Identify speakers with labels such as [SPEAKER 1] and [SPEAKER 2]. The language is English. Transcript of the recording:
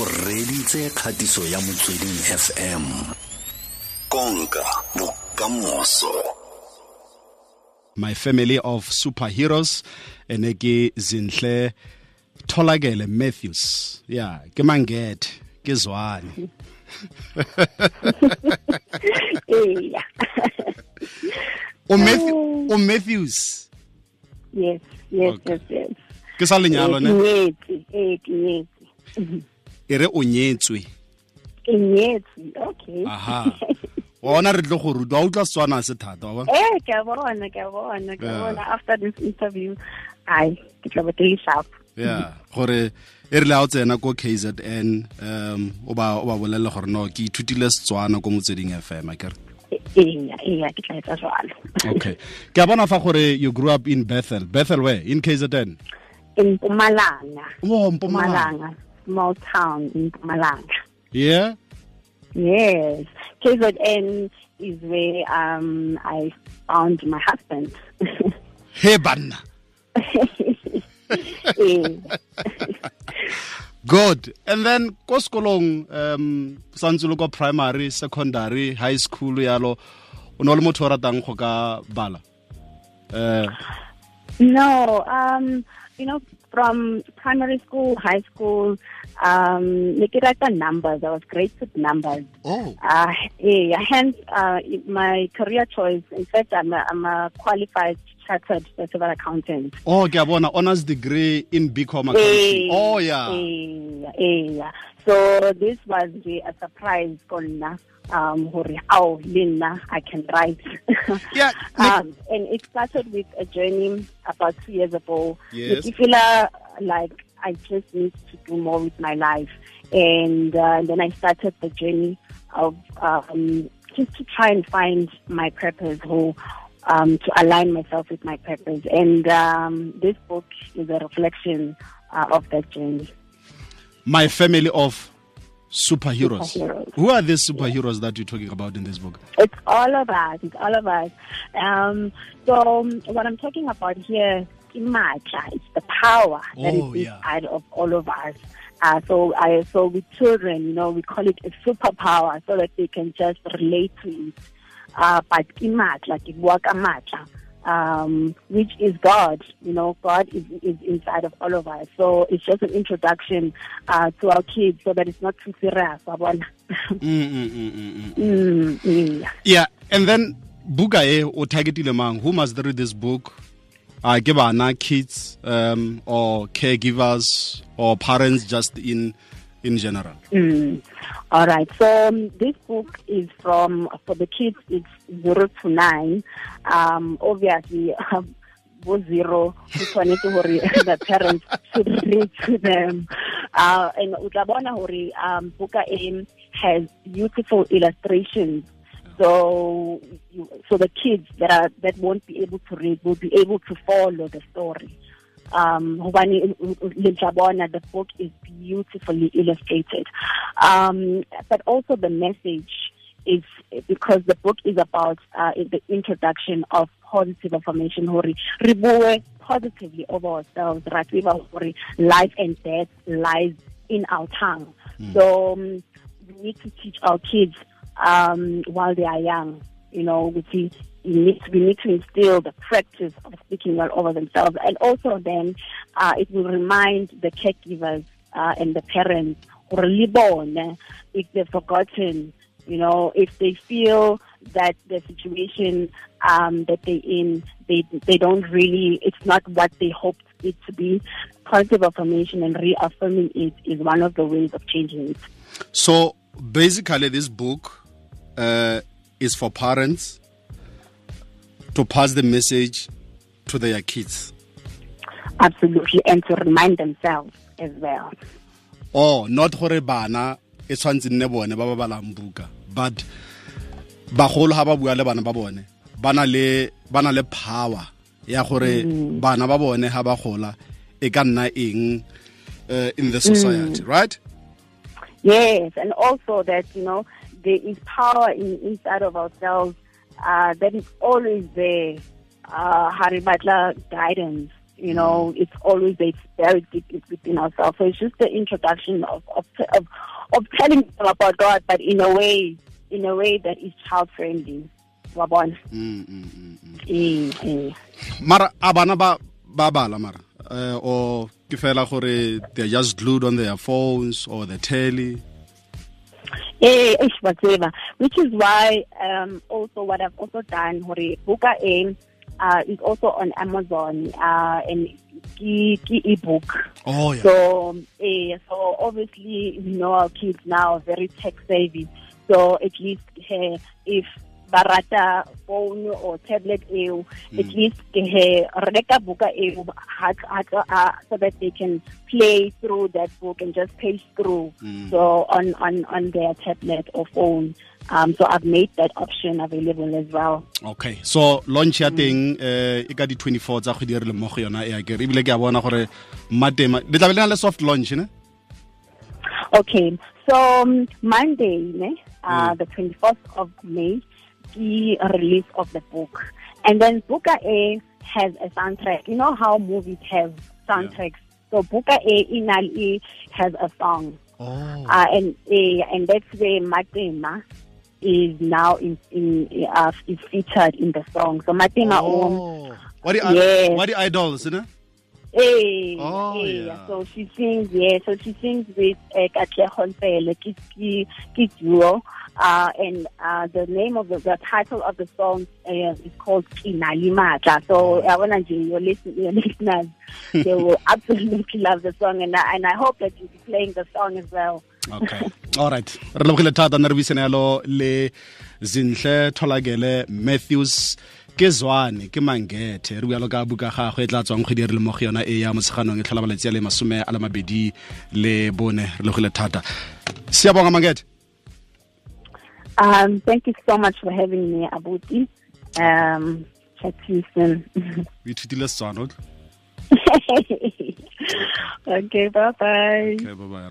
[SPEAKER 1] o reditse kgatiso ya motsweding fm konka bokamoso.
[SPEAKER 2] My family of superheroes ene ke zinhle tholakele matthews. Ya ke mangethe ke zwane. O matthews.
[SPEAKER 3] Yes, yes,
[SPEAKER 2] Okay.
[SPEAKER 3] yes, yes.
[SPEAKER 2] ke sa lenyalo ne?
[SPEAKER 3] Ke nyetse.
[SPEAKER 2] E re o nyetswe
[SPEAKER 3] Ke nyetse, okay.
[SPEAKER 2] aha wa bona re tlo go rutwa wa utlwa setswana se thata wa
[SPEAKER 3] Eh, ke a bona, ke bona, ke bona. After this interview, ai, ke tla ba le sharp.
[SPEAKER 2] ya gore e rile a o tsena ko kzn um o ba o ba bolelele gore no ke ithutile setswana ko motsweding fm a kere
[SPEAKER 3] tla jwalo.
[SPEAKER 2] okay ke a bona fa gore you grew up in bethel bethel where in kzn
[SPEAKER 3] In Mpumalanga.
[SPEAKER 2] mpumalanga
[SPEAKER 3] Mpumalanga. Small town in Mpumalanga.
[SPEAKER 2] yeah
[SPEAKER 3] Yes. KZN is where um I found my husband.
[SPEAKER 2] he banna
[SPEAKER 3] Eh,
[SPEAKER 2] good and then ko sekolong um santse le ko primary secondary high school yalo o ne le motho o ratang go ka bala uh,
[SPEAKER 3] no, um, you know, from primary school, high school, um, ne ke rata numbers. I was great with numbers.
[SPEAKER 2] oh
[SPEAKER 3] Uh, yeah, hence uh, my career choice. In fact, I'm a, I'm a qualified chartered certified accountant.
[SPEAKER 2] oh bona honors degree in bcom accounting oh yeah
[SPEAKER 3] eh, eh. So this was a surprise for Nna. Um, hore, oh, I can write.
[SPEAKER 2] Yeah,
[SPEAKER 3] um, and it started with a journey about two years ago.
[SPEAKER 2] Yes.
[SPEAKER 3] Feel uh, like I just need to do more with my life, and, uh, then I started the journey of um, just to try and find my purpose, who um, to align myself with my purpose. And um, this book is a reflection uh, of that journey.
[SPEAKER 2] my family of superheroes.
[SPEAKER 3] Superheroes.
[SPEAKER 2] Who are these superheroes that you're talking about in this book?
[SPEAKER 3] It's all of us. It's all of us. Um, so um, what I'm talking about here, imaja, it's the power that is
[SPEAKER 2] Oh, yeah.
[SPEAKER 3] inside of all of us. Uh, so I, so with children, you know, we call it a superpower so that they can just relate to it. Uh, but imaja, like it work amaja, um, which is God. You know, God is, is inside of all of us. So it's just an introduction uh, to our kids so that it's not too serious.
[SPEAKER 2] Mm, mm, mm, mm, mm.
[SPEAKER 3] mm, yeah.
[SPEAKER 2] And then buka e o targetile mang who must read this book? Uh, ke bana kids um, or caregivers or parents just in in general.
[SPEAKER 3] Mm. All right. So um, this book is from for the kids. It's zero to nine. Um, obviously, um, zero. To worry the parents should read to them. Uh, and utabona hori um, Buka Aim has beautiful illustrations. So, so the kids that are that won't be able to read will be able to follow the story um hobane le tla the book is beautifully illustrated. Um but also the message is because the book is about uh, the introduction of positive affirmation hore re bue positively over ourselves right we have hore life and death lies in our tongue. So um, we need to teach our kids um while they are young you know we see you need to, we need to instill the practice of speaking well over themselves. And also then uh, it will remind the caregivers uh, and the parents or libon if they've forgotten, you know, if they feel that the situation um, that they're in, they, they don't really, it's not what they hoped it to be. Positive affirmation and reaffirming it is one of the ways of changing it.
[SPEAKER 2] So basically, this book uh, is for parents to pass the message to their kids.
[SPEAKER 3] Absolutely. And to remind themselves as well.
[SPEAKER 2] Oh, not gore bana e tshwantse nne bone ba ba balang buka, but bagolo ha ba bua le bana ba bone ba na le ba na le power ya gore bana ba bone ha ba gola e ka nna eng uh, in the society, right?
[SPEAKER 3] Yes, and also that you know there is power in inside of ourselves uh, that is always there. Uh, Hari Butler guidance You know, it's always it's very deep within ourselves. So it's just the introduction of of of, of telling people about God, but in a way, in a way that is child friendly. wa bona
[SPEAKER 2] Mm, mm, mm, mm.
[SPEAKER 3] ee ee
[SPEAKER 2] mara a bana ba ba bala mara uh, or ke fela gore they're just glued on their phones or the telly
[SPEAKER 3] Eh. Which is why um, also what I've also done, hore Buka A uh, is also on Amazon uh, and ki, ki ebook.
[SPEAKER 2] oh yeah
[SPEAKER 3] So, eh, so obviously, you know our kids now are very tech savvy. So at least eh, if barata phone or tablet eo, at least eh, reka buka eo so that they can play through that book and just page through. So on, on, on their tablet or phone. Um, so I've made that option available as well.
[SPEAKER 2] okay so launch ya teng eh e ka di 24 tsa kgwedi re le mo go yona e a kere ebile ke a bona gore matema le tla le le soft launch ne
[SPEAKER 3] Okay, so um, Monday, ne, uh, the 21st of May, the release of the book. And then Buka A has a soundtrack. You know how movies have soundtracks? So Buka A Inali has a song.
[SPEAKER 2] oh
[SPEAKER 3] Uh, and uh, and that's where Matema is now in, in uh, is featured in the song. So Matema um,
[SPEAKER 2] oh what the what the idols ne
[SPEAKER 3] Hey,
[SPEAKER 2] Oh,
[SPEAKER 3] hey.
[SPEAKER 2] yeah.
[SPEAKER 3] So she sings, yeah. So she sings with uh, Katle Khonfele, ki ki ki duo. Uh, and uh, the name of the, the title of the song uh, is called Kinali Matla. So I want to your, listen, your listeners, they will absolutely love the song, and I, and I hope that you'll be playing the song as well.
[SPEAKER 2] okay all right re lebogile thata nna re buisane yalo le zinhle tholakele matthews ke zwane ke mangethe re bualo ka buka gagwe e tla tswang kgwedi e re le mo go yona e ya motsheganong e tlhola malatsi a le masome a le mabedi le bone re lebogile thata siabonga mangethe
[SPEAKER 3] Um, thank you so much for having me, Abuti. Um, chat to you soon.
[SPEAKER 2] o ithutile setswana
[SPEAKER 3] okay, bye bye.
[SPEAKER 2] okay bye bye